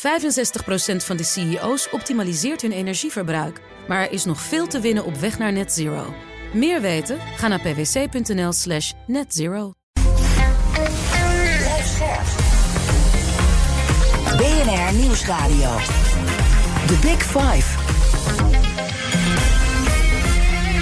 65% van de CEO's optimaliseert hun energieverbruik. Maar er is nog veel te winnen op weg naar net zero. Meer weten? Ga naar pwc.nl slash netzero. BNR Nieuwsradio. The Big Five.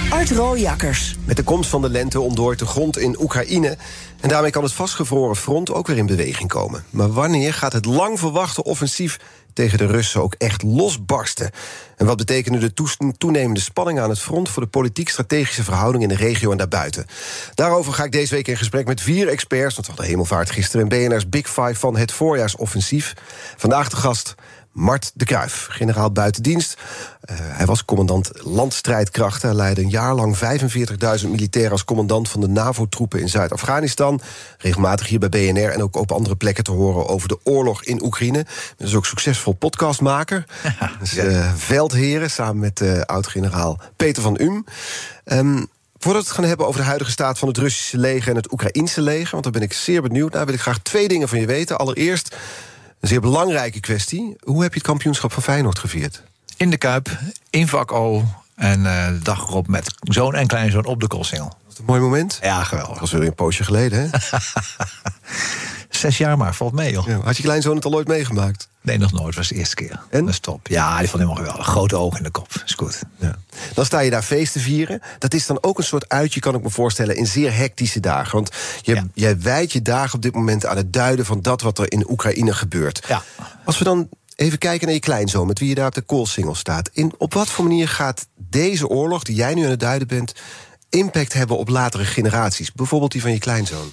Art Rooijakkers. Met de komst van de lente ontdooit de grond in Oekraïne. En daarmee kan het vastgevroren front ook weer in beweging komen. Maar wanneer gaat het lang verwachte offensief tegen de Russen ook echt losbarsten? En wat betekenen de toenemende spanningen aan het front voor de politiek-strategische verhoudingen in de regio en daarbuiten? Daarover ga ik deze week in gesprek met vier experts. Want we hadden hemelvaart gisteren en BNR's Big Five van het voorjaarsoffensief. Vandaag de gast Mart de Kruif, generaal buitendienst. Uh, hij was commandant landstrijdkrachten. Hij leidde een jaar lang 45.000 militairen als commandant van de NAVO-troepen in Zuid-Afghanistan. Regelmatig hier bij BNR en ook op andere plekken te horen over de oorlog in Oekraïne. Hij is ook succesvol podcastmaker. Ja, dus, uh, veldheren samen met uh, oud-generaal Peter van Um. Um, Voordat we het gaan hebben over de huidige staat van het Russische leger en het Oekraïnse leger, want daar ben ik zeer benieuwd naar, wil ik graag twee dingen van je weten. Allereerst, een zeer belangrijke kwestie. Hoe heb je het kampioenschap van Feyenoord gevierd? In de Kuip, in vak O. En uh, de dag erop met zoon en kleinzoon op de koolsingel. Was het een mooi moment? Ja, geweldig. Dat was weer een poosje geleden, hè? Zes jaar maar, valt mee, joh. Ja, had je kleinzoon het al ooit meegemaakt? Nee, nog nooit. was de eerste keer. En? Dat is top. Ja, die vond helemaal geweldig. Grote ogen in de kop. Is goed. Ja. Dan sta je daar feest te vieren. Dat is dan ook een soort uitje, kan ik me voorstellen, in zeer hectische dagen. Want je, ja. jij wijdt je dagen op dit moment aan het duiden van dat wat er in Oekraïne gebeurt. Ja. Als we dan even kijken naar je kleinzoon, met wie je daar op de koolsingel staat. In, op wat voor manier gaat deze oorlog, die jij nu aan het duiden bent, impact hebben op latere generaties? Bijvoorbeeld die van je kleinzoon.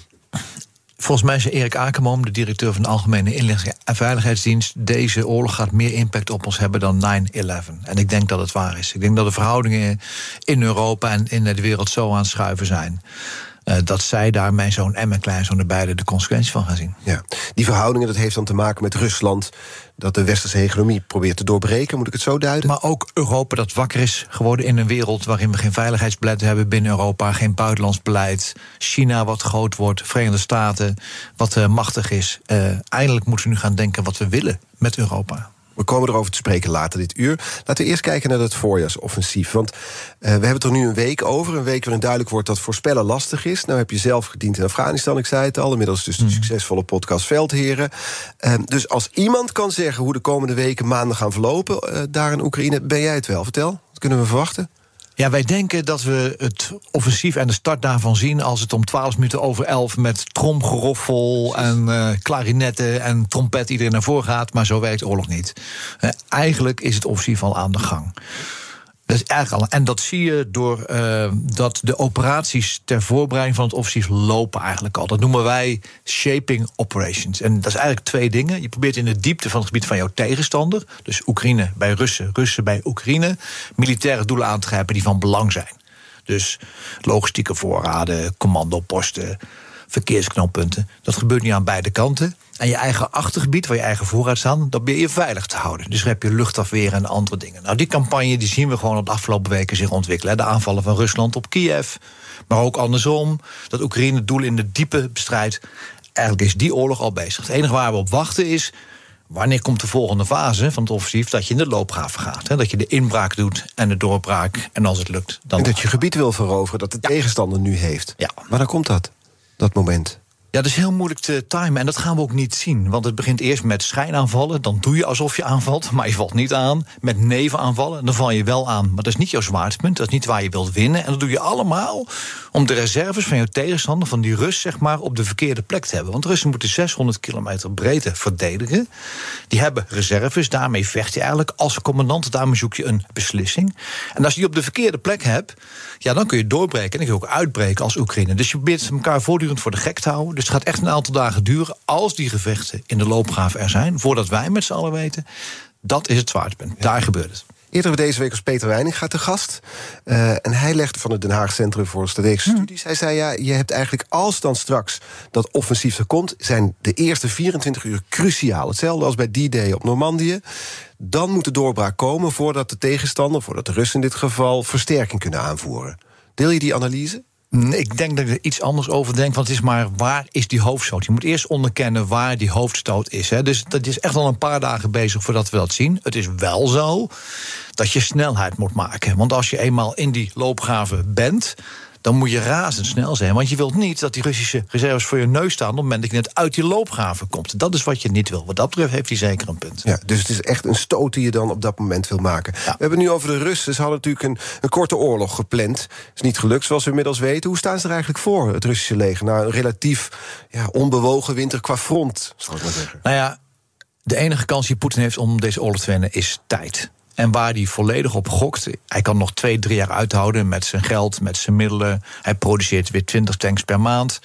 Volgens mij is Erik Akerboom, de directeur van de Algemene Inlichting en Veiligheidsdienst, deze oorlog gaat meer impact op ons hebben dan 9-11. En ik denk dat het waar is. Ik denk dat de verhoudingen in Europa en in de wereld zo aan het schuiven zijn. Uh, dat zij daar, mijn zoon en mijn kleinzoon, er beide de consequenties van gaan zien. Ja, die verhoudingen, dat heeft dan te maken met Rusland, dat de westerse hegemonie probeert te doorbreken, moet ik het zo duiden? Maar ook Europa dat wakker is geworden in een wereld waarin we geen veiligheidsbeleid hebben binnen Europa, geen buitenlands beleid. China wat groot wordt, Verenigde Staten wat uh, machtig is. Uh, eindelijk moeten we nu gaan denken wat we willen met Europa. We komen erover te spreken later dit uur. Laten we eerst kijken naar het voorjaarsoffensief. Want uh, we hebben het er nu een week over. Een week waarin duidelijk wordt dat voorspellen lastig is. Nou heb je zelf gediend in Afghanistan, ik zei het al. Inmiddels dus de mm. succesvolle podcast Veldheren. Uh, dus als iemand kan zeggen hoe de komende weken, maanden gaan verlopen... Uh, daar in Oekraïne, ben jij het wel. Vertel, wat kunnen we verwachten? Ja, wij denken dat we het offensief en de start daarvan zien als het om 12 minuten over 11 met tromgeroffel en uh, klarinetten en trompet iedereen naar voren gaat. Maar zo werkt oorlog niet. Uh, eigenlijk is het offensief al aan de gang. Dat is eigenlijk al, en dat zie je door uh, dat de operaties ter voorbereiding van het offensief lopen eigenlijk al. Dat noemen wij shaping operations. En dat is eigenlijk twee dingen. Je probeert in de diepte van het gebied van jouw tegenstander, dus Oekraïne bij Russen, Russen bij Oekraïne, militaire doelen aan te grijpen die van belang zijn. Dus logistieke voorraden, commandoposten, verkeersknoppunten. Dat gebeurt nu aan beide kanten. En je eigen achtergebied, waar je eigen voorraad staan, dat ben je veilig te houden. Dus dan heb je luchtafweer en andere dingen. Nou, die campagne die zien we gewoon de afgelopen weken zich ontwikkelen. De aanvallen van Rusland op Kiev, maar ook andersom. Dat Oekraïne het doel in de diepe bestrijdt. Eigenlijk is die oorlog al bezig. Het enige waar we op wachten is. Wanneer komt de volgende fase van het offensief dat je in de loopgraven gaat? Hè? Dat je de inbraak doet en de doorbraak. En als het lukt, dan. En dat je gebied wil veroveren dat de ja. tegenstander nu heeft. Ja. Maar dan komt dat, dat moment. Ja, dat is heel moeilijk te timen en dat gaan we ook niet zien. Want het begint eerst met schijnaanvallen. Dan doe je alsof je aanvalt, maar je valt niet aan. Met nevenaanvallen, dan val je wel aan. Maar dat is niet jouw zwaartepunt, dat is niet waar je wilt winnen. En dat doe je allemaal om de reserves van je tegenstander, van die Rus, zeg maar, op de verkeerde plek te hebben. Want Russen moeten 600 kilometer breedte verdedigen. Die hebben reserves, daarmee vecht je eigenlijk als commandant. Daarmee zoek je een beslissing. En als je die op de verkeerde plek hebt, ja, dan kun je doorbreken. En dan kun je ook uitbreken als Oekraïne. Dus je probeert elkaar voortdurend voor de gek te houden. Dus het gaat echt een aantal dagen duren als die gevechten in de loopgraaf er zijn. Voordat wij met z'n allen weten, dat is het zwaartepunt. Ja. Daar gebeurt het. Eerder deze week was Peter Weining gaat te gast. Uh, en hij legde van het Den Haag Centrum voor Strategische hmm. Studies. Hij zei: ja, je hebt eigenlijk als dan straks dat offensief er komt, zijn de eerste 24 uur cruciaal. Hetzelfde als bij D-Day op Normandië. Dan moet de doorbraak komen voordat de tegenstander, voordat de Russen in dit geval, versterking kunnen aanvoeren. Deel je die analyse? Ik denk dat ik er iets anders over denk. Want het is maar waar is die hoofdstoot? Je moet eerst onderkennen waar die hoofdstoot is. Hè. Dus dat is echt al een paar dagen bezig voordat we dat zien. Het is wel zo dat je snelheid moet maken. Want als je eenmaal in die loopgave bent dan moet je razendsnel zijn. Want je wilt niet dat die Russische reserves voor je neus staan... op het moment dat je net uit die loopgave komt. Dat is wat je niet wil. Wat dat betreft heeft hij zeker een punt. Ja, dus het is echt een stoot die je dan op dat moment wil maken. We hebben nu over de Russen. Ze hadden natuurlijk een, een korte oorlog gepland. is niet gelukt, zoals we inmiddels weten. Hoe staan ze er eigenlijk voor, het Russische leger? Nou, een relatief ja, onbewogen winter qua front, zal ik maar zeggen. Nou ja, de enige kans die Poetin heeft om deze oorlog te winnen is tijd. En waar hij volledig op gokt. Hij kan nog twee, drie jaar uithouden met zijn geld, met zijn middelen. Hij produceert weer 20 tanks per maand.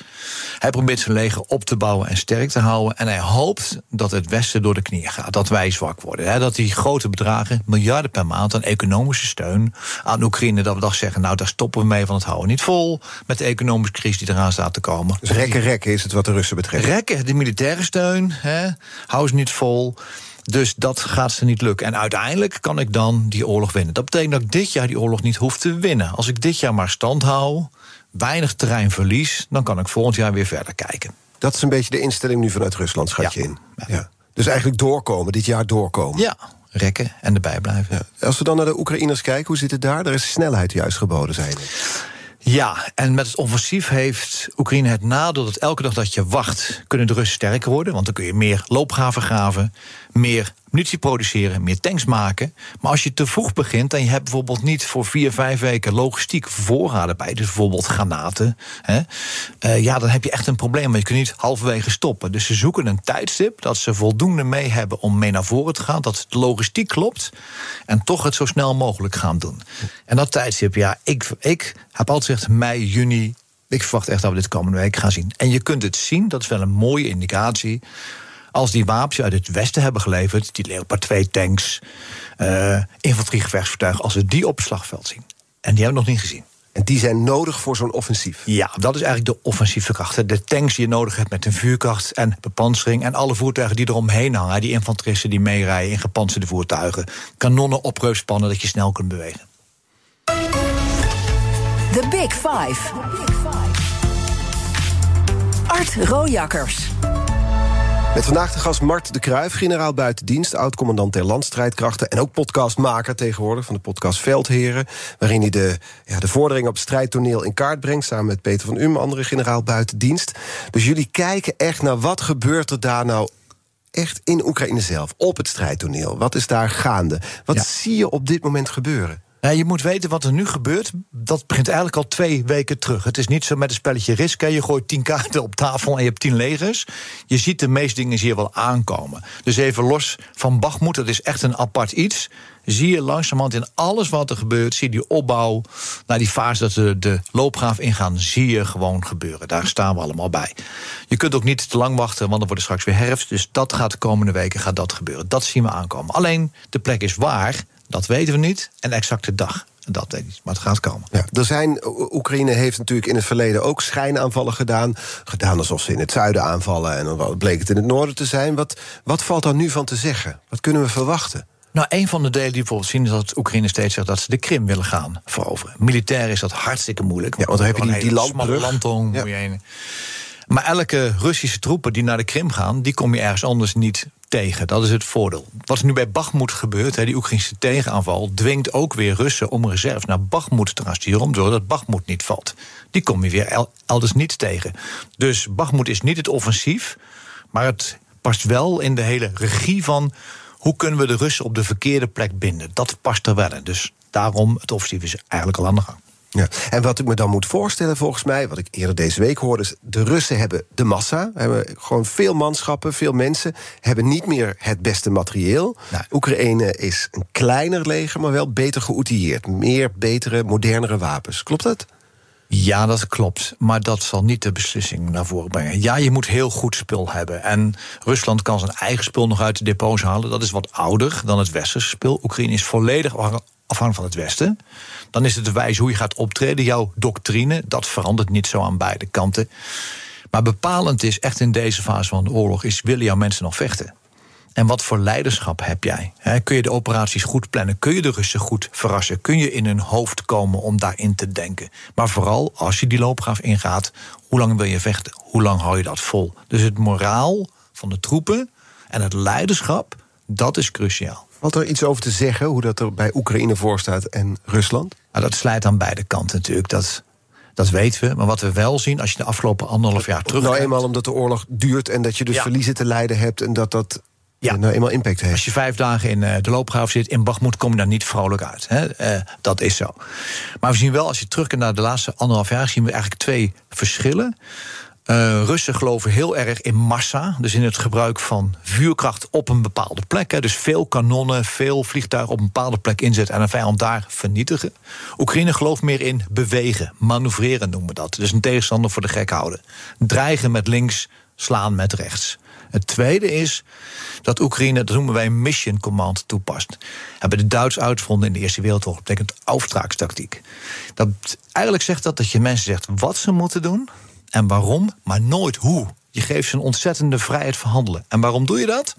Hij probeert zijn leger op te bouwen en sterk te houden. En hij hoopt dat het Westen door de knieën gaat. Dat wij zwak worden. Dat die grote bedragen, miljarden per maand aan economische steun aan Oekraïne. Dat we dan zeggen, nou daar stoppen we mee, van het houden niet vol. Met de economische crisis die eraan staat te komen. Dus rekken, rekken is het wat de Russen betreft. Rekken, de militaire steun. Hè, hou ze niet vol. Dus dat gaat ze niet lukken. En uiteindelijk kan ik dan die oorlog winnen. Dat betekent dat ik dit jaar die oorlog niet hoef te winnen. Als ik dit jaar maar stand hou, weinig terrein verlies, dan kan ik volgend jaar weer verder kijken. Dat is een beetje de instelling nu vanuit Rusland, schat je in. Ja. Dus eigenlijk doorkomen, dit jaar doorkomen. Ja, rekken en erbij blijven. Ja. Als we dan naar de Oekraïners kijken, hoe zit het daar? Daar is snelheid juist geboden, zijn. Ja, en met het offensief heeft Oekraïne het nadeel dat elke dag dat je wacht, kunnen de Russen sterker worden. Want dan kun je meer loopgraven graven, meer munitie produceren, meer tanks maken. Maar als je te vroeg begint en je hebt bijvoorbeeld niet voor vier, vijf weken logistiek voorraden bij, dus bijvoorbeeld granaten, hè, uh, ja, dan heb je echt een probleem. Want je kunt niet halverwege stoppen. Dus ze zoeken een tijdstip dat ze voldoende mee hebben om mee naar voren te gaan, dat de logistiek klopt en toch het zo snel mogelijk gaan doen. En dat tijdstip, ja, ik, ik heb altijd gezegd mei, juni. Ik verwacht echt dat we dit komende week gaan zien. En je kunt het zien, dat is wel een mooie indicatie als die wapens uit het westen hebben geleverd, die Leopard 2 tanks, uh, infanteriegevechtsvoertuigen, als we die op het slagveld zien. En die hebben we nog niet gezien. En die zijn nodig voor zo'n offensief? Ja, dat is eigenlijk de offensieve kracht. De tanks die je nodig hebt met een vuurkracht en bepansering... en alle voertuigen die eromheen hangen. Die infanteristen die meerijden in gepantserde voertuigen. Kanonnen opreupspannen dat je snel kunt bewegen. The Big Five. Art Rojakkers. Met vandaag de gast Mart de Kruijf, generaal buitendienst, oud-commandant der landstrijdkrachten en ook podcastmaker tegenwoordig van de podcast Veldheren, waarin hij de, ja, de vorderingen op het strijdtoneel in kaart brengt, samen met Peter van Um, andere generaal buitendienst. Dus jullie kijken echt naar wat gebeurt er daar nou echt in Oekraïne zelf, op het strijdtoneel. Wat is daar gaande? Wat zie je op dit moment gebeuren? Nou, je moet weten wat er nu gebeurt. Dat begint eigenlijk al twee weken terug. Het is niet zo met een spelletje risk. Je gooit tien kaarten op tafel en je hebt tien legers. Je ziet de meeste dingen hier wel aankomen. Dus even los van Bachmoed, dat is echt een apart iets. Zie je langzamerhand in alles wat er gebeurt, zie je die opbouw naar die fase dat we de loopgraaf ingaan, zie je gewoon gebeuren. Daar staan we allemaal bij. Je kunt ook niet te lang wachten, want dan wordt het straks weer herfst. Dus dat gaat de komende weken gaat dat gebeuren. Dat zien we aankomen. Alleen de plek is waar. Dat weten we niet. En de exacte dag. Dat weet ik maar het gaat komen. Ja, er zijn, Oekraïne heeft natuurlijk in het verleden ook schijnaanvallen gedaan. Gedaan alsof ze in het zuiden aanvallen en dan bleek het in het noorden te zijn. Wat, wat valt daar nu van te zeggen? Wat kunnen we verwachten? Nou, een van de delen die we bijvoorbeeld zien is dat Oekraïne steeds zegt dat ze de Krim willen gaan veroveren. Militair is dat hartstikke moeilijk. Ja, want dan heb je die, die landbrug. landtong. Ja. Maar elke Russische troepen die naar de Krim gaan, die kom je ergens anders niet tegen. Dat is het voordeel. Wat nu bij Bachmoed gebeurt, die Oekraïnse tegenaanval... dwingt ook weer Russen om reserve naar Bachmoed te gaan sturen... om dat Bachmoed niet valt. Die kom je weer elders niet tegen. Dus Bachmoed is niet het offensief... maar het past wel in de hele regie van... hoe kunnen we de Russen op de verkeerde plek binden. Dat past er wel in. Dus daarom, het offensief is eigenlijk al aan de gang. Ja. En wat ik me dan moet voorstellen, volgens mij, wat ik eerder deze week hoorde, is: de Russen hebben de massa, hebben gewoon veel manschappen, veel mensen, hebben niet meer het beste materieel. Oekraïne is een kleiner leger, maar wel beter geoutilleerd. Meer, betere, modernere wapens. Klopt dat? Ja, dat klopt. Maar dat zal niet de beslissing naar voren brengen. Ja, je moet heel goed spul hebben. En Rusland kan zijn eigen spul nog uit de depots halen. Dat is wat ouder dan het westerse spul. Oekraïne is volledig afhankelijk van het Westen. Dan is het de wijze hoe je gaat optreden. Jouw doctrine, dat verandert niet zo aan beide kanten. Maar bepalend is echt in deze fase van de oorlog... is willen jouw mensen nog vechten? En wat voor leiderschap heb jij? kun je de operaties goed plannen? Kun je de Russen goed verrassen? Kun je in hun hoofd komen om daarin te denken? Maar vooral als je die loopgraaf ingaat, hoe lang wil je vechten? Hoe lang hou je dat vol? Dus het moraal van de troepen en het leiderschap, dat is cruciaal. Wat er iets over te zeggen, hoe dat er bij Oekraïne voor staat en Rusland? Nou, dat slijt aan beide kanten natuurlijk. Dat, dat weten we. Maar wat we wel zien, als je de afgelopen anderhalf jaar terug. Nou, eenmaal omdat de oorlog duurt en dat je dus verliezen te lijden hebt en dat dat ja. nou eenmaal impact heeft. Als je vijf dagen in eh, de loopgraaf zit in Bagmoed, kom je daar niet vrolijk uit. Hè? Uh, dat is zo. Maar we zien wel, als je terugkijkt naar de laatste anderhalf jaar, zien we eigenlijk twee verschillen. Uh, Russen geloven heel erg in massa, dus in het gebruik van vuurkracht op een bepaalde plek. Hè. Dus veel kanonnen, veel vliegtuigen op een bepaalde plek inzetten en een vijand daar vernietigen. Oekraïne gelooft meer in bewegen, manoeuvreren noemen we dat. Dus een tegenstander voor de gek houden. Dreigen met links, slaan met rechts. Het tweede is dat Oekraïne, dat noemen wij mission command, toepast. Hebben de Duits uitgevonden in de Eerste Wereldoorlog, dat betekent auftraagstactiek. Dat eigenlijk zegt dat dat je mensen zegt wat ze moeten doen en waarom, maar nooit hoe. Je geeft ze een ontzettende vrijheid van handelen. En waarom doe je dat?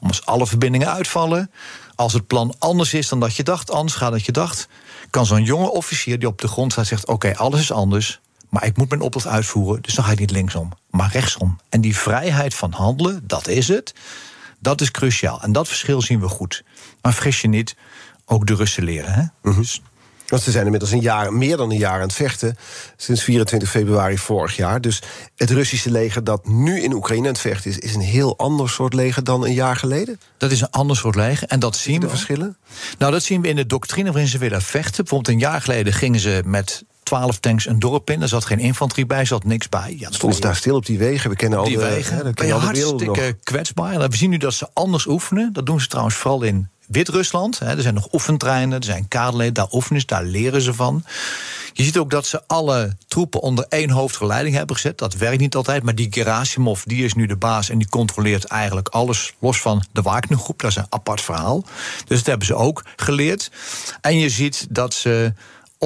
Om als alle verbindingen uitvallen, als het plan anders is dan dat je dacht, anders gaat dan je dacht, kan zo'n jonge officier die op de grond staat zegt: Oké, alles is anders, maar ik moet mijn opdracht uitvoeren, dus dan ga ik niet linksom, maar rechtsom. En die vrijheid van handelen, dat is het. Dat is cruciaal. En dat verschil zien we goed. Maar vergis je niet, ook de Russen leren. Hè? Dus want ze zijn inmiddels een jaar, meer dan een jaar aan het vechten. Sinds 24 februari vorig jaar. Dus het Russische leger dat nu in Oekraïne aan het vechten is, is een heel ander soort leger dan een jaar geleden. Dat is een ander soort leger. En dat zien de we. verschillen? Nou, dat zien we in de doctrine waarin ze willen vechten. Bijvoorbeeld een jaar geleden gingen ze met 12 tanks een dorp in. Er zat geen infanterie bij, er zat niks bij. Ja, Stonden ze daar stil op die wegen? We kennen al die de, wegen. Hè, ben je hartstikke kwetsbaar. En we zien nu dat ze anders oefenen. Dat doen ze trouwens vooral in Wit-Rusland. Er zijn nog oefentreinen, er zijn kaderleden, daar oefenen ze, daar leren ze van. Je ziet ook dat ze alle troepen onder één hoofdgeleiding hebben gezet. Dat werkt niet altijd, maar die Gerasimov die is nu de baas en die controleert eigenlijk alles los van de Wagnergroep. Dat is een apart verhaal. Dus dat hebben ze ook geleerd. En je ziet dat ze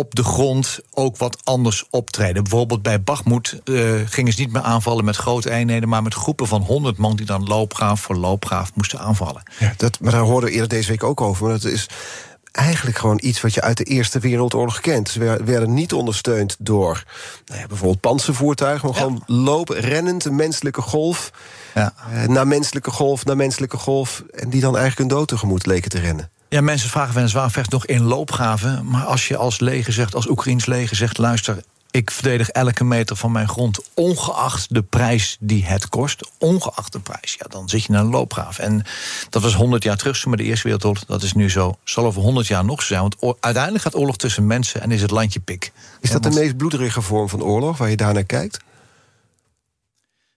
op de grond ook wat anders optreden. Bijvoorbeeld bij Bachmoed uh, gingen ze niet meer aanvallen met grote eenheden, maar met groepen van 100 man die dan loopgraaf voor loopgraaf moesten aanvallen. Ja, dat, maar daar hoorden we eerder deze week ook over. Maar dat is eigenlijk gewoon iets wat je uit de Eerste Wereldoorlog kent. Ze werden niet ondersteund door nou ja, bijvoorbeeld panzervoertuigen, maar gewoon lopen, rennend, een menselijke golf. Ja. Naar menselijke golf, naar menselijke golf. En die dan eigenlijk een dood tegemoet leken te rennen. Ja, mensen vragen wel eens waar vecht nog in loopgraven. Maar als je als leger zegt, als Oekraïns leger zegt: luister, ik verdedig elke meter van mijn grond, ongeacht de prijs die het kost. Ongeacht de prijs, ja, dan zit je in een loopgraaf. En dat was 100 jaar terug, maar de Eerste Wereldoorlog, dat is nu zo. Zal over 100 jaar nog zo zijn. Want uiteindelijk gaat oorlog tussen mensen en is het landje pik. Is dat de meest bloederige vorm van oorlog waar je daar naar kijkt?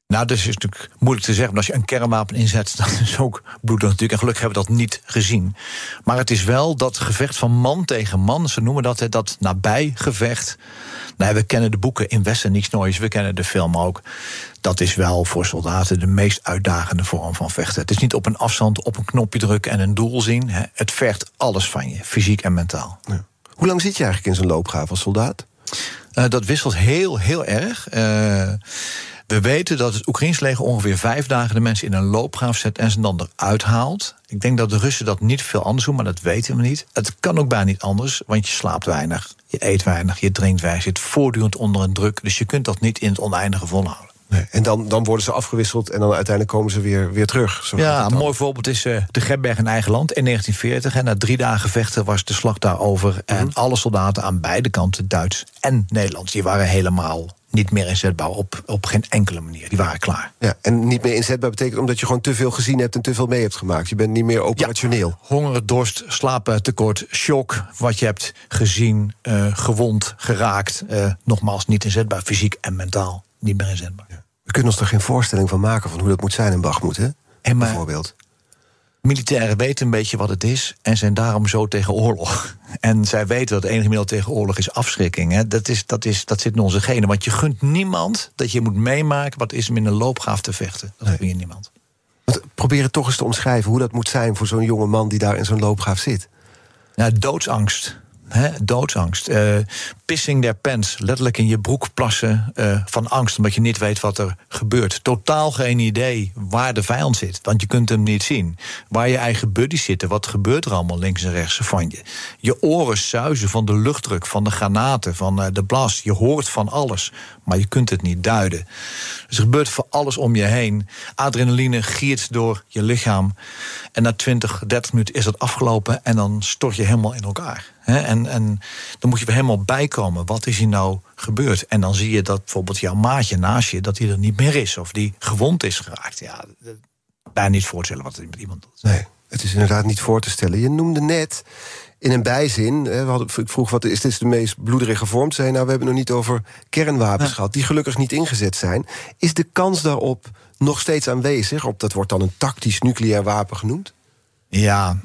Nou, dat is natuurlijk moeilijk te zeggen. Als je een kernwapen inzet, dan is ook bloedig natuurlijk. En gelukkig hebben we dat niet gezien. Maar het is wel dat gevecht van man tegen man. Ze noemen dat dat nabijgevecht. Nou, we kennen de boeken in Westen niets noois. We kennen de film ook. Dat is wel voor soldaten de meest uitdagende vorm van vechten. Het is niet op een afstand op een knopje drukken en een doel zien. Het vergt alles van je, fysiek en mentaal. Ja. Hoe lang zit je eigenlijk in zo'n loopgraaf als soldaat? Uh, dat wisselt heel, heel erg. Uh, we weten dat het Oekraïns leger ongeveer vijf dagen de mensen in een loopgraaf zet en ze dan eruit haalt. Ik denk dat de Russen dat niet veel anders doen, maar dat weten we niet. Het kan ook bijna niet anders, want je slaapt weinig, je eet weinig, je drinkt weinig, je zit voortdurend onder een druk. Dus je kunt dat niet in het oneindige volhouden. Nee, en dan, dan worden ze afgewisseld en dan uiteindelijk komen ze weer, weer terug. Zo ja, een mooi voorbeeld is uh, de Gebberg in eigen land in 1940. En na drie dagen vechten was de slag daarover. En mhm. alle soldaten aan beide kanten, Duits en Nederlands, die waren helemaal niet meer inzetbaar op, op geen enkele manier. Die waren klaar. Ja, en niet meer inzetbaar betekent omdat je gewoon te veel gezien hebt en te veel mee hebt gemaakt. Je bent niet meer operationeel. Ja, honger, dorst, slapen, tekort, shock. Wat je hebt gezien, uh, gewond, geraakt. Uh, nogmaals, niet inzetbaar, fysiek en mentaal. Niet meer inzetbaar. Ja. We kunnen ons er geen voorstelling van maken van hoe dat moet zijn in Bachmoed, hè? En maar, Bijvoorbeeld. Militairen weten een beetje wat het is en zijn daarom zo tegen oorlog. En zij weten dat het enige middel tegen oorlog is afschrikking. Hè. Dat, is, dat, is, dat zit in onze genen. Want je gunt niemand dat je moet meemaken wat is om in een loopgraaf te vechten. Dat nee. je niemand. Want probeer het toch eens te omschrijven hoe dat moet zijn voor zo'n jonge man die daar in zo'n loopgraaf zit. Ja, doodsangst. He, doodsangst. Uh, pissing their pants. Letterlijk in je broek plassen uh, van angst, omdat je niet weet wat er gebeurt. Totaal geen idee waar de vijand zit, want je kunt hem niet zien. Waar je eigen buddies zitten, wat gebeurt er allemaal links en rechts van je. Je oren suizen van de luchtdruk, van de granaten, van uh, de blas. Je hoort van alles, maar je kunt het niet duiden. Dus er gebeurt voor alles om je heen. Adrenaline giert door je lichaam. En na 20, 30 minuten is dat afgelopen en dan stort je helemaal in elkaar. En, en dan moet je weer helemaal bijkomen. Wat is hier nou gebeurd? En dan zie je dat bijvoorbeeld jouw maatje naast je... dat hij er niet meer is of die gewond is geraakt. Ja, bijna niet voorstellen wat met iemand doet. Nee, het is inderdaad niet voor te stellen. Je noemde net in een bijzin, we hadden, ik vroeg wat is dit de meest bloederige vorm? Zei nou, we hebben nog niet over kernwapens gehad... die gelukkig niet ingezet zijn. Is de kans daarop nog steeds aanwezig? Op, dat wordt dan een tactisch nucleair wapen genoemd? Ja,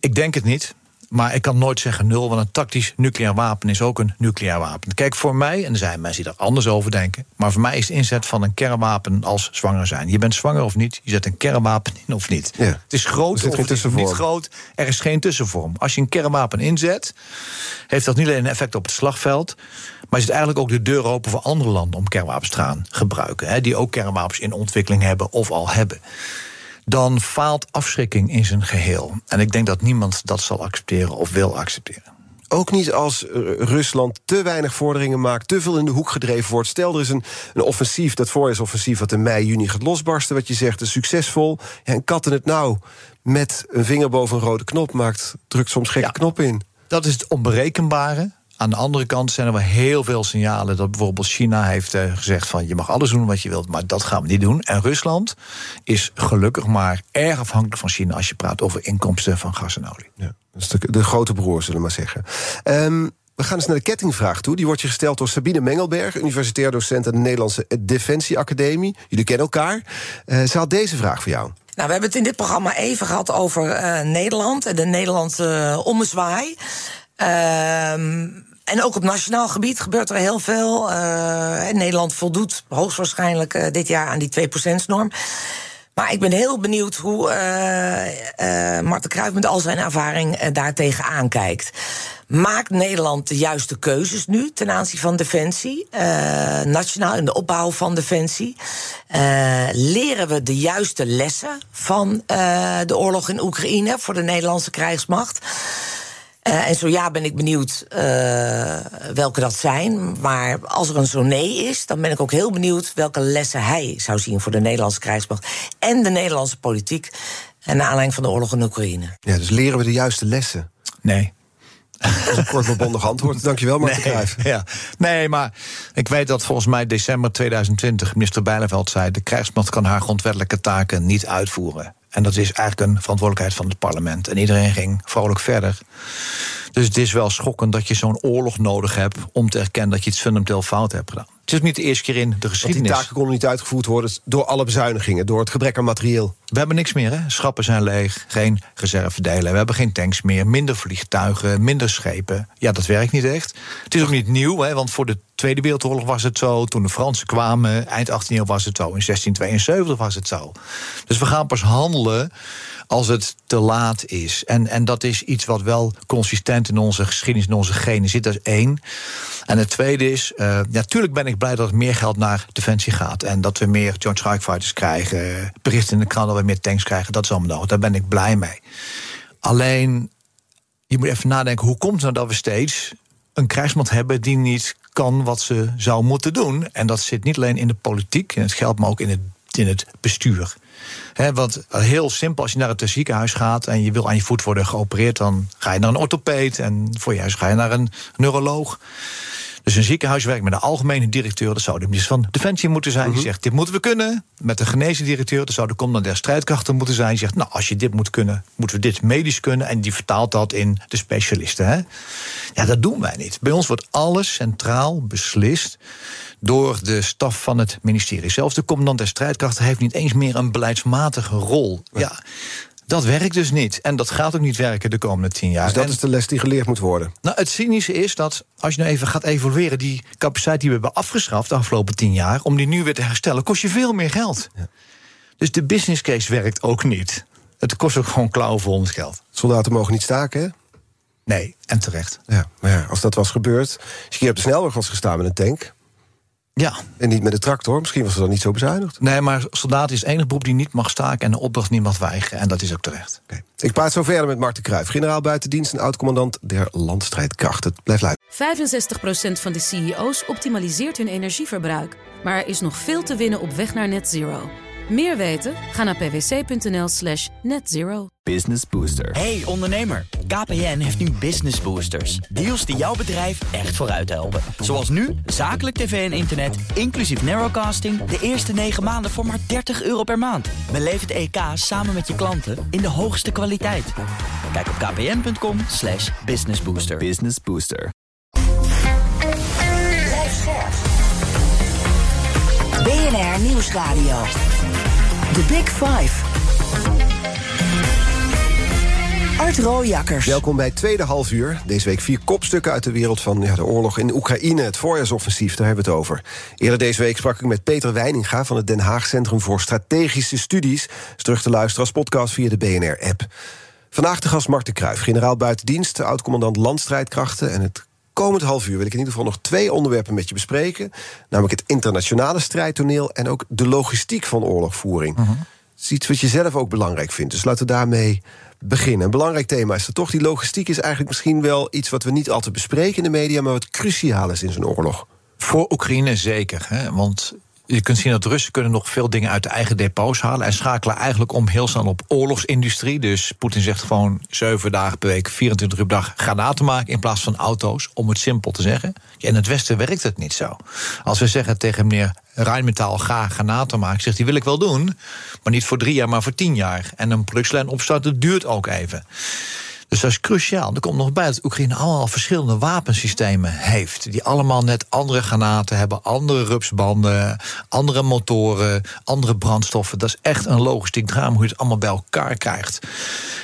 ik denk het niet. Maar ik kan nooit zeggen nul, want een tactisch nucleair wapen is ook een nucleair wapen. Kijk, voor mij, en er zijn mensen die er anders over denken, maar voor mij is de inzet van een kernwapen als zwanger zijn. Je bent zwanger of niet, je zet een kernwapen in of niet. Ja. Het is groot of het is niet groot, er is geen tussenvorm. Als je een kernwapen inzet, heeft dat niet alleen een effect op het slagveld, maar is het eigenlijk ook de deur open voor andere landen om kernwapens te gaan gebruiken, hè, die ook kernwapens in ontwikkeling hebben of al hebben dan faalt afschrikking in zijn geheel. En ik denk dat niemand dat zal accepteren of wil accepteren. Ook niet als eh, Rusland te weinig vorderingen maakt, te veel in de hoek gedreven wordt. Stel, er is een, een offensief, dat offensief wat in mei, juni gaat losbarsten, wat je zegt, is succesvol. Ja, en katten het nou met een vinger boven een rode knop maakt, drukt soms gekke ja, knop in. Dat is het onberekenbare. Aan de andere kant zijn er wel heel veel signalen dat bijvoorbeeld China heeft eh, gezegd van je mag alles doen wat je wilt, maar dat gaan we niet doen. En Rusland is gelukkig maar erg afhankelijk van China als je praat over inkomsten van gas en olie. Ja, dat is de, de grote broer, zullen we maar zeggen. Um, we gaan eens naar de kettingvraag toe. Die wordt je gesteld door Sabine Mengelberg, universitair docent aan de Nederlandse Defensieacademie. Jullie kennen elkaar. Uh, ze had deze vraag voor jou. Nou, we hebben het in dit programma even gehad over uh, Nederland en de Nederlandse uh, ommezwaai. Ehm, en ook op nationaal gebied gebeurt er heel veel. Uh, Nederland voldoet hoogstwaarschijnlijk uh, dit jaar aan die 2%-norm. Maar ik ben heel benieuwd hoe uh, Marten Kruijf met al zijn ervaring daartegen aankijkt. Maakt Nederland de juiste keuzes nu ten aanzien van defensie? nationaal in de opbouw van defensie? leren we de juiste lessen van de oorlog in Oekraïne voor de Nederlandse krijgsmacht? Uh, en zo ja, ben ik benieuwd uh, welke dat zijn. Maar als er een zo nee is, dan ben ik ook heel benieuwd welke lessen hij zou zien voor de Nederlandse krijgsmacht en de Nederlandse politiek. En naar aanleiding van de oorlog in Oekraïne. Ja, dus leren we de juiste lessen? Nee. Dat is een kort bondig antwoord. Dankjewel, Martin nee. Ja. Nee, maar ik weet dat volgens mij december 2020 minister Bijleveld zei... de krijgsmacht kan haar grondwettelijke taken niet uitvoeren. En dat is eigenlijk een verantwoordelijkheid van het parlement. En iedereen ging vrolijk verder. Dus het is wel schokkend dat je zo'n oorlog nodig hebt om te erkennen dat je iets fundamenteel fout hebt gedaan. Het is niet de eerste keer in de geschiedenis. Want die taken konden niet uitgevoerd worden door alle bezuinigingen, door het gebrek aan materieel. We hebben niks meer, hè? Schappen zijn leeg, geen reservedelen. We hebben geen tanks meer, minder vliegtuigen, minder schepen. Ja, dat werkt niet echt. Het is ook niet nieuw, hè? want voor de Tweede Wereldoorlog was het zo. Toen de Fransen kwamen, eind 18e eeuw was het zo. In 1672 was het zo. Dus we gaan pas handelen als het te laat is. En, en dat is iets wat wel consistent in onze geschiedenis, in onze genen zit. Dat is één. En het tweede is, natuurlijk ben ik blij dat er meer geld naar defensie gaat. En dat we meer Joint Strike Fighters krijgen. Berichten in de krant dat we meer tanks krijgen. Dat is allemaal nodig. Daar ben ik blij mee. Alleen, je moet even nadenken, hoe komt het nou dat we steeds een krijgsmacht hebben die niet kan wat ze zou moeten doen? En dat zit niet alleen in de politiek, en het geldt maar ook in het, in het bestuur. He, want heel simpel, als je naar het ziekenhuis gaat en je wil aan je voet worden geopereerd, dan ga je naar een orthopeed en voor je huis ga je naar een neuroloog. Dus een ziekenhuis werkt met een algemene directeur, dat zou de minister van Defensie moeten zijn. Die mhm. zegt: Dit moeten we kunnen. Met de geneesdirecteur, dat zou de commandant der strijdkrachten moeten zijn. Die zegt: Nou, als je dit moet kunnen, moeten we dit medisch kunnen. En die vertaalt dat in de specialisten. Hè? Ja, dat doen wij niet. Bij ons wordt alles centraal beslist door de staf van het ministerie. Zelfs de commandant der strijdkrachten heeft niet eens meer een beleidsmatige rol. Ja. Dat werkt dus niet. En dat gaat ook niet werken de komende tien jaar. Dus dat is de les die geleerd moet worden. Nou, het cynische is dat als je nou even gaat evalueren... die capaciteit die we hebben afgeschaft de afgelopen tien jaar... om die nu weer te herstellen, kost je veel meer geld. Ja. Dus de business case werkt ook niet. Het kost ook gewoon ons geld. Soldaten mogen niet staken, hè? Nee, en terecht. Ja, maar ja, als dat was gebeurd, als je hier op de snelweg was gestaan met een tank... Ja. En niet met de tractor, misschien was het dan niet zo bezuinigd. Nee, maar soldaat is het enige beroep die niet mag staken... en de opdracht niet mag weigeren, en dat is ook terecht. Okay. Ik praat zo verder met Marten Kruijf, generaal buitendienst... en oud-commandant der landstrijdkrachten. Blijf luisteren. 65% van de CEO's optimaliseert hun energieverbruik. Maar er is nog veel te winnen op weg naar net zero. Meer weten? Ga naar pwc.nl slash netzero. Business Booster. Hey ondernemer, KPN heeft nu Business Boosters. Deals die jouw bedrijf echt vooruit helpen. Zoals nu, zakelijk tv en internet, inclusief narrowcasting... de eerste 9 maanden voor maar 30 euro per maand. Beleef het EK samen met je klanten in de hoogste kwaliteit. Kijk op kpn.com slash businessbooster. Business Booster. BNR Nieuwsradio. The Big Five. Art Rooijakkers. Welkom bij tweede half uur. Deze week vier kopstukken uit de wereld van ja, de oorlog in Oekraïne. Het voorjaarsoffensief, daar hebben we het over. Eerder deze week sprak ik met Peter Weininga... van het Den Haag Centrum voor Strategische Studies. Is terug te luisteren als podcast via de BNR-app. Vandaag de gast Marten Kruijf, generaal buitendienst... oud-commandant landstrijdkrachten en het komend half uur wil ik in ieder geval nog twee onderwerpen met je bespreken. Namelijk het internationale strijdtoneel en ook de logistiek van oorlogvoering. Dat is iets wat je zelf ook belangrijk vindt. Dus laten we daarmee beginnen. Een belangrijk thema is er toch. Die logistiek is eigenlijk misschien wel iets wat we niet altijd bespreken in de media, maar wat cruciaal is in zo'n oorlog. Voor Oekraïne zeker. Hè? Want je kunt zien dat Russen kunnen nog veel dingen uit de eigen depots halen... en schakelen eigenlijk om heel snel op oorlogsindustrie. Dus Poetin zegt gewoon zeven dagen per week, 24 uur per dag... granaten maken in plaats van auto's, om het simpel te zeggen. Ja, in het Westen werkt het niet zo. Als we zeggen tegen meneer Rijnmetaal ga granaten maken... zegt hij, wil ik wel doen, maar niet voor drie jaar, maar voor tien jaar. En een productielijn opstarten duurt ook even. Dus dat is cruciaal. Er komt nog bij dat Oekraïne allemaal verschillende wapensystemen heeft. Die allemaal net andere granaten hebben, andere rupsbanden, andere motoren, andere brandstoffen. Dat is echt een logistiek drama hoe je het allemaal bij elkaar krijgt.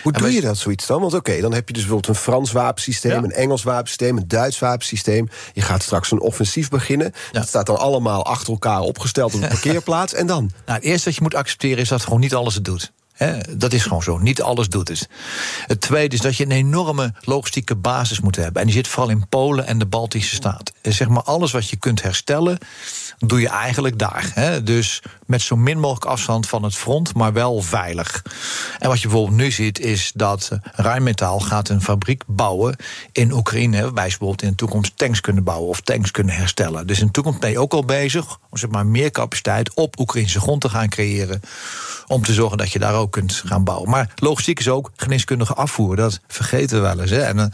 Hoe doe je dat zoiets dan? Want oké, dan heb je dus bijvoorbeeld een Frans wapensysteem, Ja. een Engels wapensysteem, een Duits wapensysteem. Je gaat straks een offensief beginnen. Dat staat dan allemaal achter elkaar opgesteld op een parkeerplaats. En dan? Nou, het eerste wat je moet accepteren is dat gewoon niet alles het doet. Dat is gewoon zo. Niet alles doet het. Het tweede is dat je een enorme logistieke basis moet hebben. En die zit vooral in Polen en de Baltische Staten. En zeg maar alles wat je kunt herstellen, doe je eigenlijk daar. Hè. Dus met zo min mogelijk afstand van het front, maar wel veilig. En wat je bijvoorbeeld nu ziet, is dat eh, Rijnmetaal gaat een fabriek bouwen in Oekraïne. Waarbij ze bijvoorbeeld in de toekomst tanks kunnen bouwen of tanks kunnen herstellen. Dus in de toekomst ben je ook al bezig om zeg maar, meer capaciteit op Oekraïnse grond te gaan creëren. Om te zorgen dat je daar ook kunt gaan bouwen. Maar logistiek is ook geneeskundige afvoer. Dat vergeten we wel eens. Hè. En eh,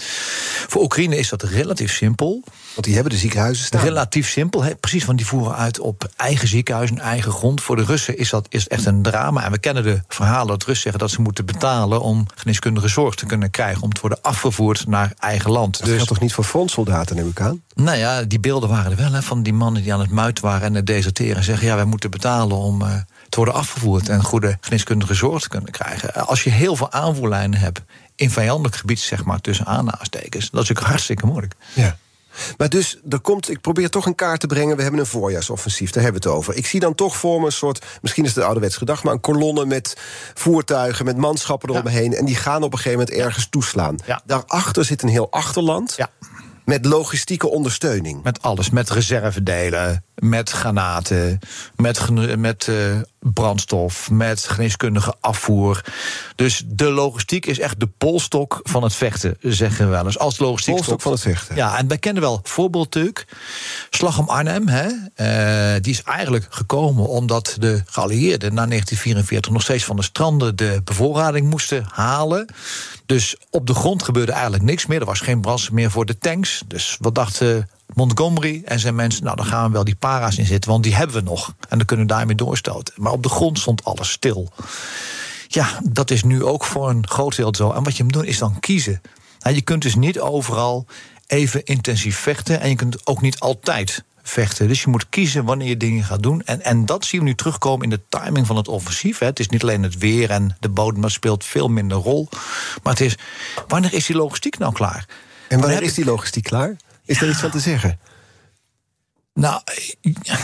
voor Oekraïne is dat relatief simpel. Want die hebben de ziekenhuizen staan. Relatief simpel, precies, want die voeren uit op eigen ziekenhuis en eigen grond. Voor de Russen is dat is echt een drama. En we kennen de verhalen dat Russen zeggen dat ze moeten betalen om geneeskundige zorg te kunnen krijgen. Om te worden afgevoerd naar eigen land. Dat Dus, geldt toch niet voor frontsoldaten, neem ik aan? nou ja, die beelden waren er wel, hè, van die mannen die aan het muiten waren en het deserteren. En zeggen, ja, wij moeten betalen om eh, te worden afgevoerd en goede geneeskundige zorg te kunnen krijgen. Als je heel veel aanvoerlijnen hebt in vijandelijk gebied, zeg maar, tussen aanhalingstekens, dat is natuurlijk hartstikke moeilijk. Ja. Maar dus, er komt, ik probeer toch een kaart te brengen. We hebben een voorjaarsoffensief, daar hebben we het over. Ik zie dan toch voor me een soort, misschien is het ouderwets gedacht... maar een kolonne met voertuigen, met manschappen eromheen... en die gaan op een gegeven moment ergens toeslaan. Ja. Daarachter zit een heel achterland Ja. met logistieke ondersteuning. Met alles, met reservedelen, met granaten, met, met eh, brandstof, met geneeskundige afvoer. Dus de logistiek is echt de polstok van het vechten, zeggen we wel eens. Als logistiek Polstok van het vechten. Ja, en wij kennen wel voorbeeld natuurlijk. Slag om Arnhem, hè, eh, die is eigenlijk gekomen omdat de geallieerden na 1944 nog steeds van de stranden de bevoorrading moesten halen. Dus op de grond gebeurde eigenlijk niks meer. Er was geen brandstof meer voor de tanks. Dus wat dachten Montgomery en zijn mensen, nou dan gaan we wel die para's in zitten, want die hebben we nog. En dan kunnen we daarmee doorstoten. Maar op de grond stond alles stil. Ja, dat is nu ook voor een groot deel zo. En wat je moet doen is dan kiezen. Nou, je kunt dus niet overal even intensief vechten. En je kunt ook niet altijd vechten. Dus je moet kiezen wanneer je dingen gaat doen. En, en dat zien we nu terugkomen in de timing van het offensief. Hè. Het is niet alleen het weer en de bodem, dat speelt veel minder rol. Maar het is, wanneer is die logistiek nou klaar? En wanneer is die logistiek klaar? Is er iets van te zeggen? Nou,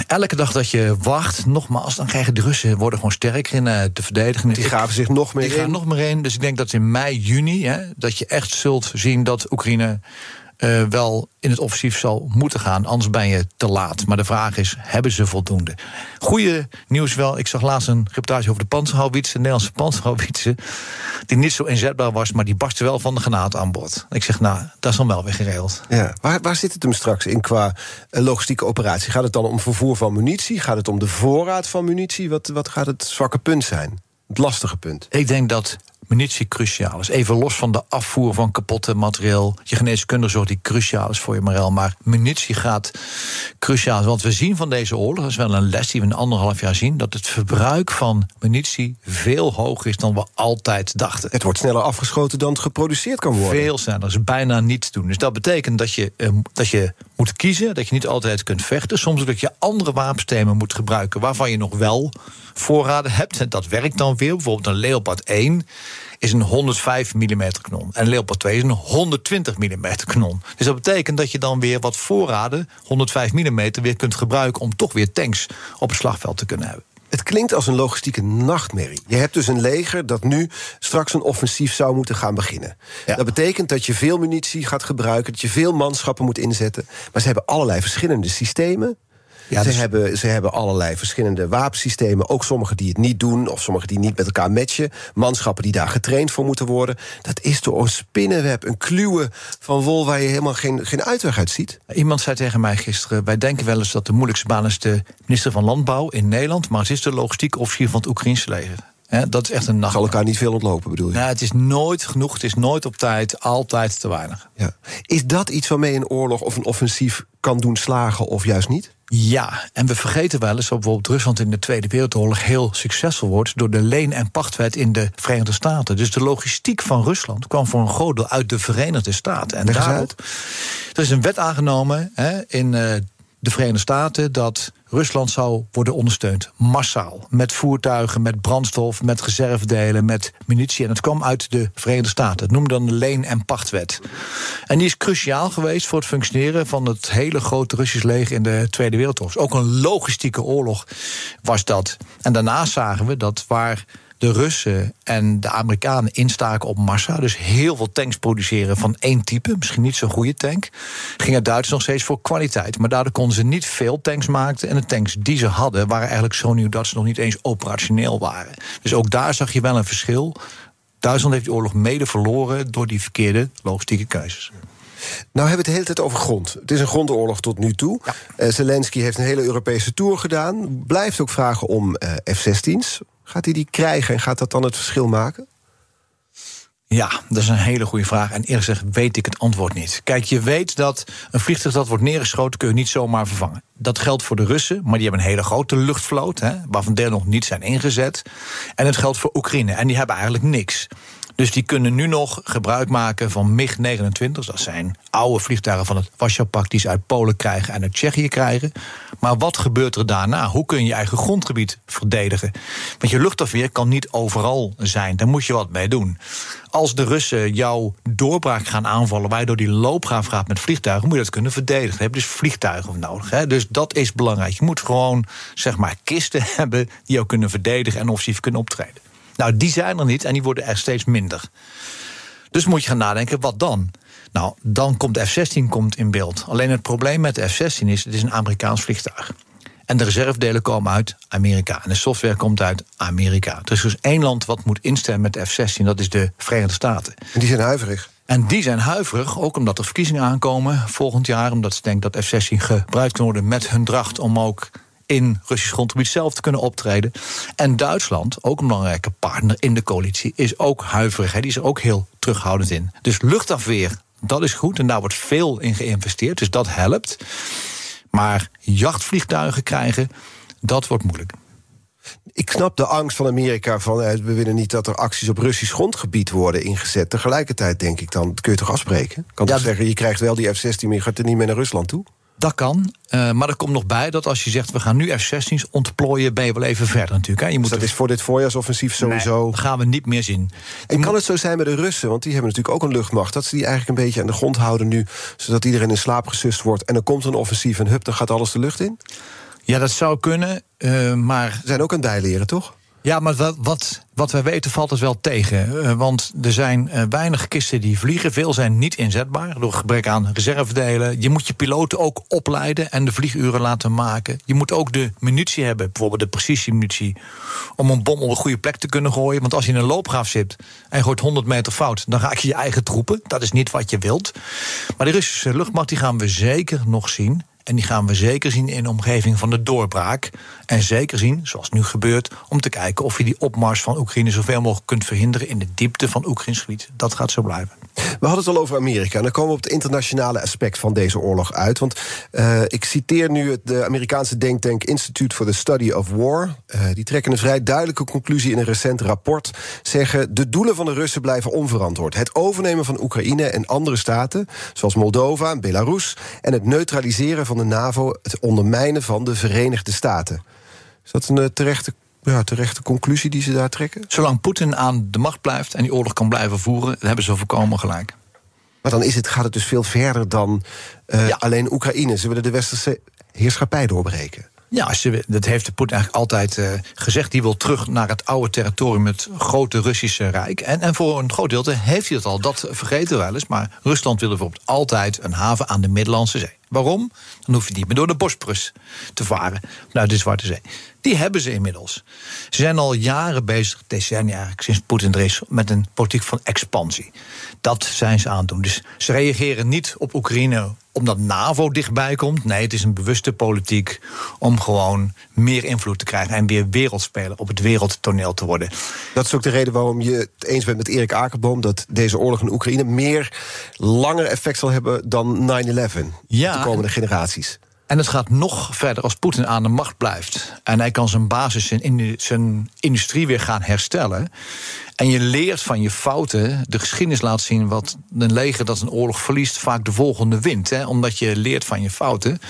elke dag dat je wacht, nogmaals, dan krijgen de Russen worden gewoon sterker in uh, de verdediging. Die gaven zich nog meer die gaan nog meer in. Dus ik denk dat in mei, juni, hè, dat je echt zult zien dat Oekraïne uh, wel in het offensief zal moeten gaan. Anders ben je te laat. Maar de vraag is, hebben ze voldoende? Goede nieuws wel. Ik zag laatst een reportage over de panzerhauwitsen. De Nederlandse panzerhauwitsen. Die niet zo inzetbaar was, maar die barstte wel van de granaat aan boord. Ik zeg, nou, dat is dan wel weer geregeld. Ja. Waar, waar zit het hem straks in qua eh, logistieke operatie? Gaat het dan om vervoer van munitie? Gaat het om de voorraad van munitie? Wat, wat gaat het zwakke punt zijn? Het lastige punt? Ik denk dat munitie cruciaal is. Even los van de afvoer van kapotte materieel. Je geneeskundige zorg die cruciaal is voor je moreel. Maar munitie gaat cruciaal. Want we zien van deze oorlog, dat is wel een les die we in anderhalf jaar zien, dat het verbruik van munitie veel hoger is dan we altijd dachten. Het wordt sneller afgeschoten dan het geproduceerd kan worden. Veel sneller, dat is bijna niet te doen. Dus dat betekent dat je, eh, dat je moet kiezen, dat je niet altijd kunt vechten. Soms dat je andere wapensystemen moet gebruiken waarvan je nog wel voorraden hebt. En dat werkt dan weer. Bijvoorbeeld een Leopard 1 is een 105 mm kanon. En Leopard 2 is een 120 mm kanon. Dus dat betekent dat je dan weer wat voorraden, 105 mm, weer kunt gebruiken om toch weer tanks op het slagveld te kunnen hebben. Het klinkt als een logistieke nachtmerrie. Je hebt dus een leger dat nu straks een offensief zou moeten gaan beginnen. Dat betekent dat je veel munitie gaat gebruiken, dat je veel manschappen moet inzetten. Maar ze hebben allerlei verschillende systemen. Ja, ze, dus- hebben, ze hebben allerlei verschillende wapensystemen. Ook sommige die het niet doen, of sommige die niet met elkaar matchen. Manschappen die daar getraind voor moeten worden. Dat is door een spinnenweb, een kluwen van wol waar je helemaal geen, geen uitweg uit ziet. Iemand zei tegen mij gisteren: Wij denken wel eens dat de moeilijkste baan is de minister van Landbouw in Nederland. Maar het is de logistiek officier van het Oekraïnse leger. Dat is echt een nacht. Zal elkaar niet veel ontlopen, bedoel je? Nou, het is nooit genoeg, het is nooit op tijd, altijd te weinig. Ja. Is dat iets waarmee een oorlog of een offensief kan doen slagen of juist niet? Ja, en we vergeten wel eens dat bijvoorbeeld Rusland in de Tweede Wereldoorlog heel succesvol wordt door de leen- en pachtwet in de Verenigde Staten. Dus de logistiek van Rusland kwam voor een groot deel uit de Verenigde Staten. En daarop, er is een wet aangenomen hè, in uh, de Verenigde Staten dat Rusland zou worden ondersteund, massaal. Met voertuigen, met brandstof, met reservedelen, met munitie. En het kwam uit de Verenigde Staten. Het noemde dan de leen- en pachtwet. En die is cruciaal geweest voor het functioneren van het hele grote Russisch leger in de Tweede Wereldoorlog. Ook een logistieke oorlog was dat. En daarna zagen we dat waar de Russen en de Amerikanen instaken op massa. Dus heel veel tanks produceren van één type. Misschien niet zo'n goede tank. Gingen Duitsers nog steeds voor kwaliteit. Maar daardoor konden ze niet veel tanks maken. En de tanks die ze hadden waren eigenlijk zo nieuw dat ze nog niet eens operationeel waren. Dus ook daar zag je wel een verschil. Duitsland heeft die oorlog mede verloren door die verkeerde logistieke keuzes. Nou hebben we het de hele tijd over grond. Het is een grondoorlog tot nu toe. Ja. Uh, Zelensky heeft een hele Europese tour gedaan. Blijft ook vragen om uh, F-16's. Gaat hij die krijgen en gaat dat dan het verschil maken? Ja, dat is een hele goede vraag. En eerlijk gezegd weet ik het antwoord niet. Kijk, je weet dat een vliegtuig dat wordt neergeschoten... kun je niet zomaar vervangen. Dat geldt voor de Russen, maar die hebben een hele grote luchtvloot... Hè, waarvan deel nog niet zijn ingezet. En het geldt voor Oekraïne, en die hebben eigenlijk niks. Dus die kunnen nu nog gebruik maken van MiG-29. Dat zijn oude vliegtuigen van het Warschau-pact... die ze uit Polen krijgen en uit Tsjechië krijgen. Maar wat gebeurt er daarna? Hoe kun je je eigen grondgebied verdedigen? Want je luchtafweer kan niet overal zijn. Daar moet je wat mee doen. Als de Russen jouw doorbraak gaan aanvallen... waar je door die loopgraaf gaat met vliegtuigen... moet je dat kunnen verdedigen. Je hebt dus vliegtuigen nodig. Hè? Dus dat is belangrijk. Je moet gewoon zeg maar, kisten hebben... die jou kunnen verdedigen en offensief kunnen optreden. Nou, die zijn er niet en die worden er steeds minder. Dus moet je gaan nadenken, wat dan? Nou, dan komt de F-16 komt in beeld. Alleen het probleem met de F-16 is, het is een Amerikaans vliegtuig. En de reservedelen komen uit Amerika. En de software komt uit Amerika. Er is dus één land wat moet instemmen met de F-16, dat is de Verenigde Staten. En die zijn huiverig. En die zijn huiverig, ook omdat er verkiezingen aankomen volgend jaar. Omdat ze denken dat F-16 gebruikt kan worden met hun dracht om ook in Russisch grondgebied zelf te kunnen optreden. En Duitsland, ook een belangrijke partner in de coalitie, is ook huiverig. Hè. Die is er ook heel terughoudend in. Dus luchtafweer, dat is goed en daar wordt veel in geïnvesteerd. Dus dat helpt. Maar jachtvliegtuigen krijgen, dat wordt moeilijk. Ik snap de angst van Amerika van eh, we willen niet dat er acties op Russisch grondgebied worden ingezet. Tegelijkertijd denk ik dan, dat kun je toch afspreken? Kan ja, toch zeggen, je krijgt wel die F-16, maar je gaat er niet meer naar Rusland toe? Dat kan. Uh, maar er komt nog bij dat als je zegt we gaan nu F-16's ontplooien, ben je wel even verder natuurlijk. Hè. Je moet dus dat is voor dit voorjaarsoffensief sowieso. Nee, gaan we niet meer zien. En kan het zo zijn met de Russen? Want die hebben natuurlijk ook een luchtmacht. Dat ze die eigenlijk een beetje aan de grond houden nu, zodat iedereen in slaap gesust wordt. En er komt een offensief en hup, dan gaat alles de lucht in? Ja, dat zou kunnen. Uh, maar. Ze zijn ook aan het bijleren, toch? Ja, maar wat, wat, wat wij weten valt het wel tegen. Uh, want er zijn uh, weinig kisten die vliegen. Veel zijn niet inzetbaar door gebrek aan reservedelen. Je moet je piloten ook opleiden en de vlieguren laten maken. Je moet ook de munitie hebben, bijvoorbeeld de precisiemunitie... om een bom op een goede plek te kunnen gooien. Want als je in een loopgraaf zit en gooit 100 meter fout... dan raak je je eigen troepen. Dat is niet wat je wilt. Maar de Russische luchtmacht die gaan we zeker nog zien... En die gaan we zeker zien in de omgeving van de doorbraak. En zeker zien, zoals nu gebeurt, om te kijken of je die opmars van Oekraïne zoveel mogelijk kunt verhinderen in de diepte van Oekraïns gebied. Dat gaat zo blijven. We hadden het al over Amerika. En dan komen we op het internationale aspect van deze oorlog uit. Want uh, ik citeer nu het de Amerikaanse denktank Institute for the Study of War. Uh, die trekken een vrij duidelijke conclusie in een recent rapport. Zeggen de doelen van de Russen blijven onverantwoord. Het overnemen van Oekraïne en andere staten, zoals Moldova en Belarus. En het neutraliseren van de NAVO, het ondermijnen van de Verenigde Staten. Is dat een uh, terechte ja, terechte conclusie die ze daar trekken? Zolang Poetin aan de macht blijft en die oorlog kan blijven voeren, hebben ze voorkomen gelijk. Maar dan is het, gaat het dus veel verder dan uh, ja. alleen Oekraïne. Ze willen de westerse heerschappij doorbreken. Ja, dat heeft Poetin eigenlijk altijd uh, gezegd. Die wil terug naar het oude territorium, het grote Russische Rijk. En, en voor een groot deel heeft hij dat al. Dat vergeten we wel eens. Maar Rusland wil bijvoorbeeld altijd een haven aan de Middellandse Zee. Waarom? Dan hoef je niet meer door de Bosporus te varen naar de Zwarte Zee. Die hebben ze inmiddels. Ze zijn al jaren bezig, decennia eigenlijk, sinds Poetin er is, met een politiek van expansie. Dat zijn ze aan het doen. Dus ze reageren niet op Oekraïne omdat NAVO dichtbij komt. Nee, het is een bewuste politiek om gewoon meer invloed te krijgen en weer wereldspeler op het wereldtoneel te worden. Dat is ook de reden waarom je het eens bent met Erik Akerboom dat deze oorlog in Oekraïne meer langer effect zal hebben dan 9-11. Ja, de komende generaties. En het gaat nog verder als Poetin aan de macht blijft. En hij kan zijn basis, zijn, zijn industrie weer gaan herstellen. En je leert van je fouten. De geschiedenis laat zien wat een leger dat een oorlog verliest vaak de volgende wint. Hè, omdat je leert van je fouten.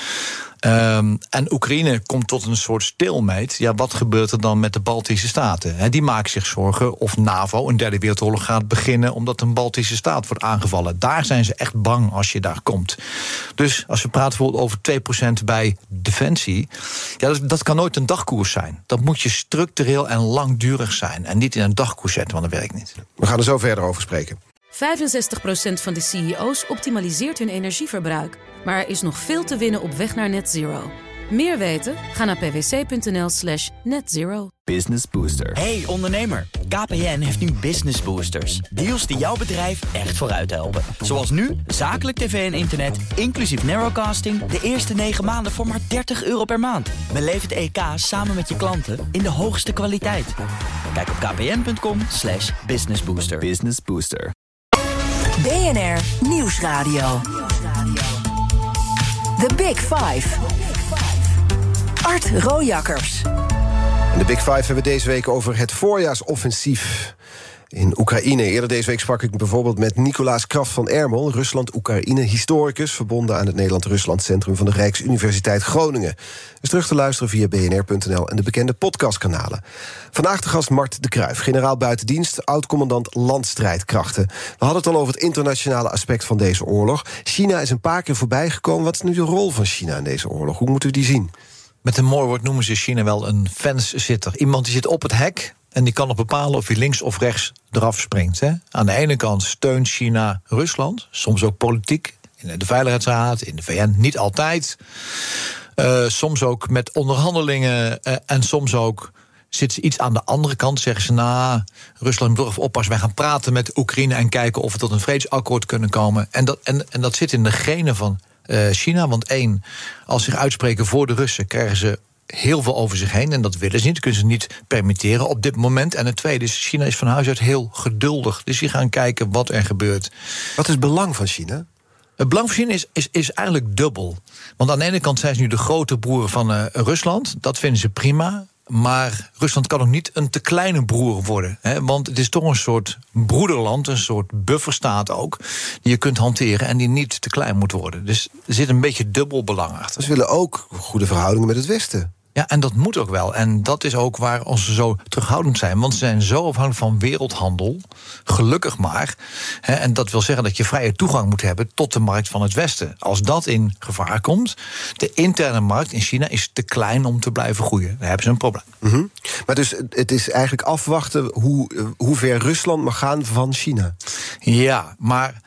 Um, en Oekraïne komt tot een soort stilmeet. Ja, wat gebeurt er dan met de Baltische Staten? Die maken zich zorgen of NAVO een derde wereldoorlog gaat beginnen... omdat een Baltische staat wordt aangevallen. Daar zijn ze echt bang als je daar komt. Dus als we praten bijvoorbeeld over 2% bij defensie... Ja, dat, dat, kan nooit een dagkoers zijn. Dat moet je structureel en langdurig zijn. En niet in een dagkoers zetten, want dat werkt niet. We gaan er zo verder over spreken. 65% van de CEO's optimaliseert hun energieverbruik. Maar er is nog veel te winnen op weg naar net zero. Meer weten? Ga naar pwc.nl slash netzero. Business Booster. Hey ondernemer, KPN heeft nu Business Boosters. Deals die jouw bedrijf echt vooruit helpen. Zoals nu, zakelijk tv en internet, inclusief narrowcasting... de eerste 9 maanden voor maar 30 euro per maand. Beleef het EK samen met je klanten in de hoogste kwaliteit. Kijk op kpn.com slash businessbooster. Business Booster. BNR Nieuwsradio. The Big Five. Art Rojakkers. De Big Five hebben we deze week over het voorjaarsoffensief in Oekraïne. Eerder deze week sprak ik bijvoorbeeld met Nicolaas Kraft van Ermel... Rusland-Oekraïne-historicus... verbonden aan het Nederland-Rusland Centrum... van de Rijksuniversiteit Groningen. Is terug te luisteren via bnr.nl en de bekende podcastkanalen. Vandaag de gast Mart de Kruijf, generaal buitendienst... oud-commandant landstrijdkrachten. We hadden het al over het internationale aspect van deze oorlog. China is een paar keer voorbijgekomen. Wat is nu de rol van China in deze oorlog? Hoe moeten we die zien? Met een mooi woord noemen ze China wel een fence-zitter. Iemand die zit op het hek en die kan nog bepalen of hij links of rechts eraf springt. Hè? Aan de ene kant steunt China Rusland, soms ook politiek, in de Veiligheidsraad, in de VN, niet altijd. Uh, soms ook met onderhandelingen uh, en soms ook zit ze iets aan de andere kant. Zeggen ze, nou, Rusland moet oppassen. Wij gaan praten met Oekraïne en kijken of we tot een vredesakkoord kunnen komen. En dat, en, en dat zit in de genen van uh, China. Want één, als ze zich uitspreken voor de Russen, krijgen ze heel veel over zich heen. En dat willen ze niet, dat kunnen ze niet permitteren op dit moment. En het tweede is, China is van huis uit heel geduldig. Dus die gaan kijken wat er gebeurt. Wat is het belang van China? Het belang van China is, is, is eigenlijk dubbel. Want aan de ene kant zijn ze nu de grote broer van uh, Rusland. Dat vinden ze prima. Maar Rusland kan ook niet een te kleine broer worden. Hè? Want het is toch een soort broederland, een soort bufferstaat ook. Die je kunt hanteren en die niet te klein moet worden. Dus er zit een beetje dubbel belang achter. Ze willen ook goede verhoudingen met het Westen. Ja, en dat moet ook wel. En dat is ook waar ze zo terughoudend zijn. Want ze zijn zo afhankelijk van wereldhandel. Gelukkig maar. Hè, en dat wil zeggen dat je vrije toegang moet hebben tot de markt van het Westen. Als dat in gevaar komt, de interne markt in China is te klein om te blijven groeien. Dan hebben ze een probleem. Mhm. Maar dus het is eigenlijk afwachten hoe, hoe ver Rusland mag gaan van China. Ja, maar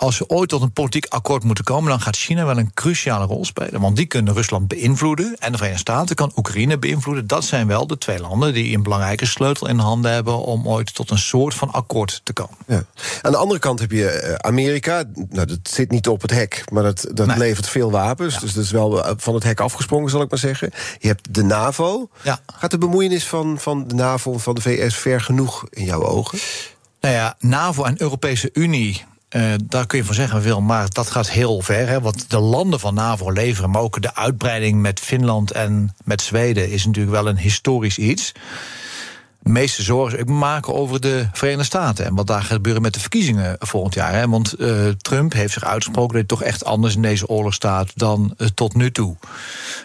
als we ooit tot een politiek akkoord moeten komen, dan gaat China wel een cruciale rol spelen. Want die kunnen Rusland beïnvloeden. En de Verenigde Staten kan Oekraïne beïnvloeden. Dat zijn wel de twee landen die een belangrijke sleutel in handen hebben om ooit tot een soort van akkoord te komen. Ja. Aan de andere kant heb je eh, Amerika. Nou, dat zit niet op het hek, maar dat, dat levert veel wapens. Dus dat is wel eh, van het hek afgesprongen, zal ik maar zeggen. Je hebt de NAVO. Ja. Gaat de bemoeienis van, van de NAVO van de VS ver genoeg in jouw ogen? Nou ja, NAVO en Europese Unie uh, daar kun je van zeggen veel, maar dat gaat heel ver. Hè, wat de landen van NAVO leveren, maar ook de uitbreiding met Finland en met Zweden is natuurlijk wel een historisch iets meeste zorgen ik maken over de Verenigde Staten. En wat daar gaat gebeuren met de verkiezingen volgend jaar. Hè? Want uh, Trump heeft zich uitgesproken dat hij toch echt anders in deze oorlog staat dan uh, tot nu toe.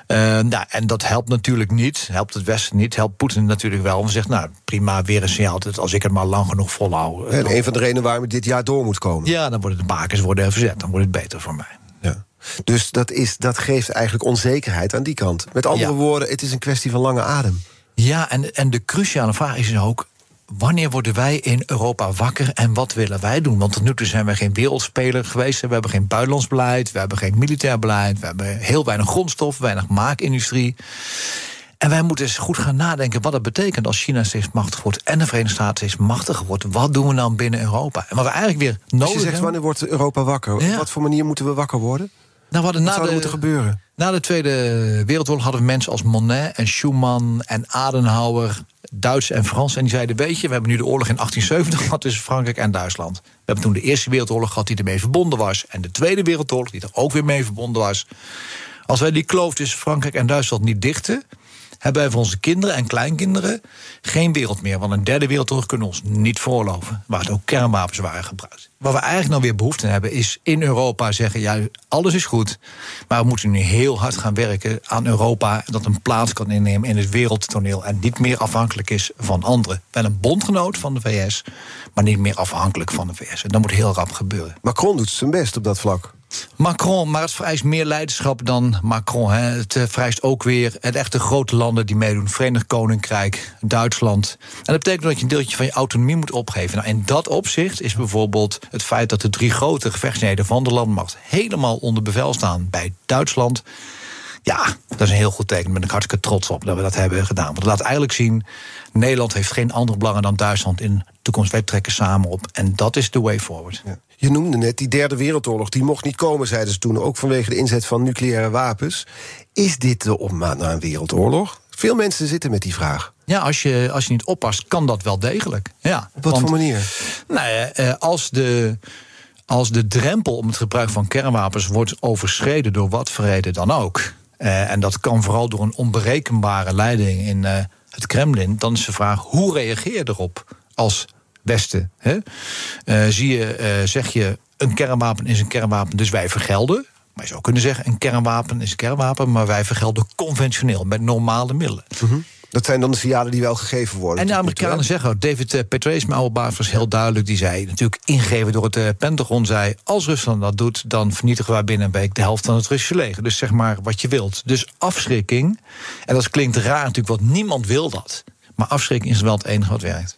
Uh, nou, en dat helpt natuurlijk niet. Helpt het Westen niet. Helpt Poetin natuurlijk wel. Om zegt, nou prima, weer een signaal. Dat als ik het maar lang genoeg volhoud. En een van de redenen waarom het dit jaar door moet komen. Ja, dan worden de bakens worden verzet. Dan wordt het beter voor mij. Ja. Dus dat, is, dat geeft eigenlijk onzekerheid aan die kant. Met andere ja. woorden, het is een kwestie van lange adem. Ja, en, en de cruciale vraag is ook. Wanneer worden wij in Europa wakker en wat willen wij doen? Want tot nu toe zijn we geen wereldspeler geweest. We hebben geen buitenlands beleid, we hebben geen militair beleid, we hebben heel weinig grondstof, weinig maakindustrie. En wij moeten eens goed gaan nadenken wat het betekent als China steeds machtiger wordt en de Verenigde Staten steeds machtiger wordt. Wat doen we dan binnen Europa? En wat we eigenlijk weer nodig hebben. je zegt, wanneer wordt Europa wakker? Op wat voor manier moeten we wakker worden? Nou, wat zou er moeten gebeuren? Na de Tweede Wereldoorlog hadden we mensen als Monet en Schumann en Adenauer, Duits en Frans. En die zeiden: Weet je, we hebben nu de oorlog in 1870 gehad tussen Frankrijk en Duitsland. We hebben toen de Eerste Wereldoorlog gehad die ermee verbonden was. En de Tweede Wereldoorlog die er ook weer mee verbonden was. Als wij die kloof tussen Frankrijk en Duitsland niet dichten hebben wij voor onze kinderen en kleinkinderen geen wereld meer. Want een derde wereldoorlog kunnen we ons niet voorloven. Waar het ook kernwapens waren gebruikt. Wat we eigenlijk nou weer behoefte hebben, is in Europa zeggen: ja, alles is goed. Maar we moeten nu heel hard gaan werken aan Europa. Dat een plaats kan innemen in het wereldtoneel. En niet meer afhankelijk is van anderen. Wel een bondgenoot van de VS, maar niet meer afhankelijk van de VS. En dat moet heel rap gebeuren. Macron doet zijn best op dat vlak. Macron, maar het vereist meer leiderschap dan Macron. Hè. Het eh, vereist ook weer het echte grote landen die meedoen. Verenigd Koninkrijk, Duitsland. En dat betekent dat je een deeltje van je autonomie moet opgeven. Nou, in dat opzicht is bijvoorbeeld het feit dat de drie grote gevechtsneden van de landmacht helemaal onder bevel staan bij Duitsland. Ja, dat is een heel goed teken. Daar ben ik hartstikke trots op dat we dat hebben gedaan. Want het laat eigenlijk zien, Nederland heeft geen andere belangen dan Duitsland in de toekomst. Wij trekken samen op. En dat is de way forward. Ja. Je noemde net die derde wereldoorlog. Die mocht niet komen, zeiden ze toen. Ook vanwege de inzet van nucleaire wapens. Is dit de opmaat naar een wereldoorlog? Veel mensen zitten met die vraag. Ja, als je, als je niet oppast, kan dat wel degelijk. Ja, Op wat voor manier? Nou ja, eh, als de, als de drempel om het gebruik van kernwapens wordt overschreden door wat voor reden dan ook. Uh, en dat kan vooral door een onberekenbare leiding in uh, het Kremlin. Dan is de vraag: hoe reageer je erop als Westen? Hè? Uh, zie je, zeg je, een kernwapen is een kernwapen, dus wij vergelden. Maar je zou kunnen zeggen: een kernwapen is een kernwapen, maar wij vergelden conventioneel met normale middelen. Mm -hmm. Dat zijn dan de signalen die wel gegeven worden. En de Amerikanen zeggen David uh, Petraeus, mijn oude baas, was heel duidelijk. Die zei, natuurlijk ingegeven door het Pentagon, zei... als Rusland dat doet, dan vernietigen wij binnen een week... de helft van het Russische leger. Dus zeg maar wat je wilt. Dus afschrikking, en dat klinkt raar natuurlijk, want niemand wil dat. Maar afschrikking is wel het enige wat werkt.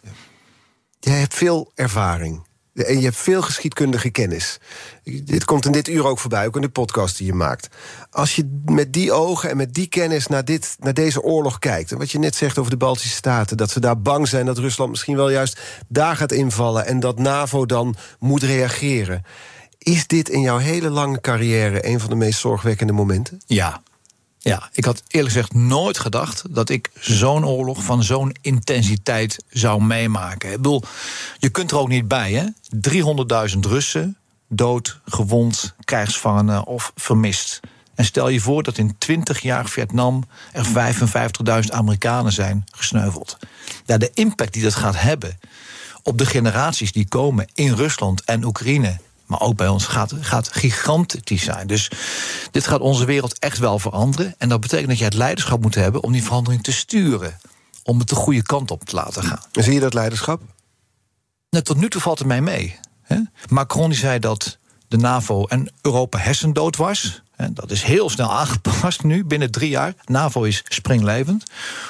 Jij hebt veel ervaring. En je hebt veel geschiedkundige kennis. Dit komt in dit uur ook voorbij, ook in de podcast die je maakt. Als je met die ogen en met die kennis naar, dit, naar deze oorlog kijkt... en wat je net zegt over de Baltische Staten... dat ze daar bang zijn dat Rusland misschien wel juist daar gaat invallen... en dat NAVO dan moet reageren... Is dit in jouw hele lange carrière een van de meest zorgwekkende momenten? Ja, ja, ik had eerlijk gezegd nooit gedacht dat ik zo'n oorlog van zo'n intensiteit zou meemaken. Ik je kunt er ook niet bij, hè? 300.000 Russen dood, gewond, krijgsgevangenen of vermist. En stel je voor dat in 20 jaar Vietnam er 55.000 Amerikanen zijn gesneuveld. Ja, de impact die dat gaat hebben op de generaties die komen in Rusland en Oekraïne maar ook bij ons gaat, gaat gigantisch zijn. Dus dit gaat onze wereld echt wel veranderen. En dat betekent dat je het leiderschap moet hebben om die verandering te sturen. Om het de goede kant op te laten gaan. En zie je dat leiderschap? Nou, tot nu toe valt het mij mee. Hè? Macron die zei dat de NAVO en Europa hersendood was. Dat is heel snel aangepast nu, binnen drie jaar. NAVO is springlevend.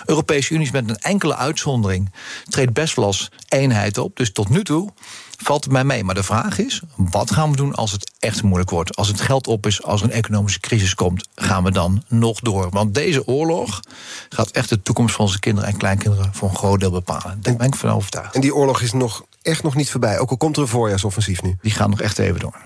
Europese Unie is met een enkele uitzondering... treedt best wel als eenheid op. Dus tot nu toe valt het mij mee. Maar de vraag is, wat gaan we doen als het echt moeilijk wordt? Als het geld op is, als er een economische crisis komt... gaan we dan nog door? Want deze oorlog gaat echt de toekomst van onze kinderen en kleinkinderen... voor een groot deel bepalen. Daar ben ik van overtuigd. En die oorlog is nog echt nog niet voorbij. Ook al komt er een voorjaarsoffensief nu. Die gaat nog echt even door.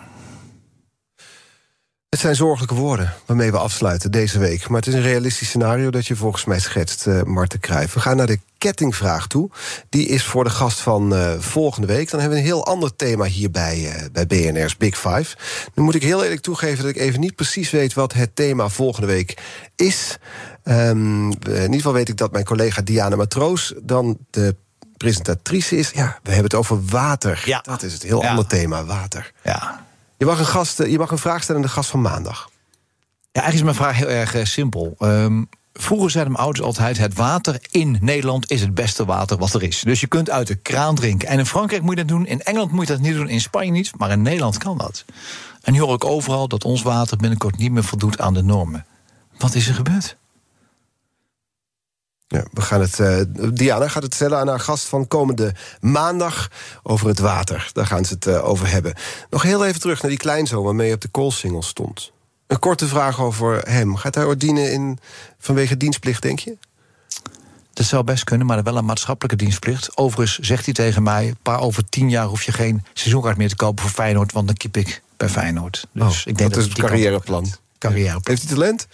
Het zijn zorgelijke woorden waarmee we afsluiten deze week. Maar het is een realistisch scenario dat je volgens mij schetst, uh, Marten Kruijf. We gaan naar de kettingvraag toe. Die is voor de gast van uh, volgende week. Dan hebben we een heel ander thema hier bij, uh, bij BNR's Big Five. Nu moet ik heel eerlijk toegeven dat ik even niet precies weet... wat het thema volgende week is. Um, in ieder geval weet ik dat mijn collega Diana Matroos... dan de presentatrice is. Ja, we hebben het over water. Ja. Dat is het heel ja. ander thema, water. Ja. Je mag, een gast, je mag een vraag stellen aan de gast van maandag. Ja, eigenlijk is mijn vraag heel erg uh, simpel. Um, vroeger zeiden mijn ouders altijd... het water in Nederland is het beste water wat er is. Dus je kunt uit de kraan drinken. En in Frankrijk moet je dat doen, in Engeland moet je dat niet doen... in Spanje niet, maar in Nederland kan dat. En nu hoor ik overal dat ons water binnenkort niet meer voldoet aan de normen. Wat is er gebeurd? Ja, we gaan het, uh, Diana gaat het stellen aan haar gast van komende maandag over het water. Daar gaan ze het uh, over hebben. Nog heel even terug naar die kleinzoon waarmee je op de koolsingel stond. Een korte vraag over hem. Gaat hij ordinen in, vanwege dienstplicht, denk je? Dat zou best kunnen, maar wel een maatschappelijke dienstplicht. Overigens zegt hij tegen mij... paar over tien jaar hoef je geen seizoenkaart meer te kopen voor Feyenoord... want dan kip ik bij Feyenoord. Dus oh, ik denk dat, dat is het carrièreplan. carrièreplan. Heeft hij talent?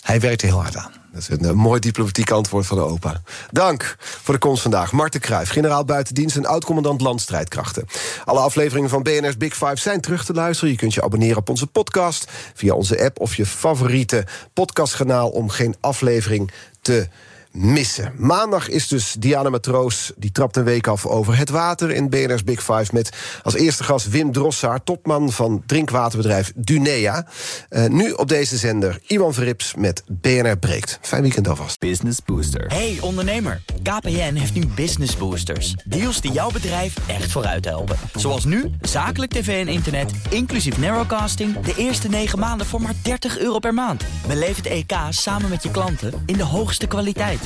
Hij werkt er heel hard aan. Dat is een, een mooi diplomatiek antwoord van de opa. Dank voor de komst vandaag. Marten Kruijf, generaal buitendienst en oud-commandant landstrijdkrachten. Alle afleveringen van BNR's Big Five zijn terug te luisteren. Je kunt je abonneren op onze podcast via onze app of je favoriete podcastkanaal om geen aflevering te missen. Maandag is dus Diana Matroos, die trapt een week af over het water in BNR's Big Five. Met als eerste gast Wim Drossaar, topman van drinkwaterbedrijf Dunea. Uh, nu op deze zender Iwan Verrips met BNR Breekt. Fijn weekend alvast. Business Booster. Hey ondernemer, KPN heeft nu Business Boosters. Deals die jouw bedrijf echt vooruit helpen. Zoals nu, zakelijk tv en internet, inclusief narrowcasting... de eerste 9 maanden voor maar 30 euro per maand. Beleef het EK samen met je klanten in de hoogste kwaliteit.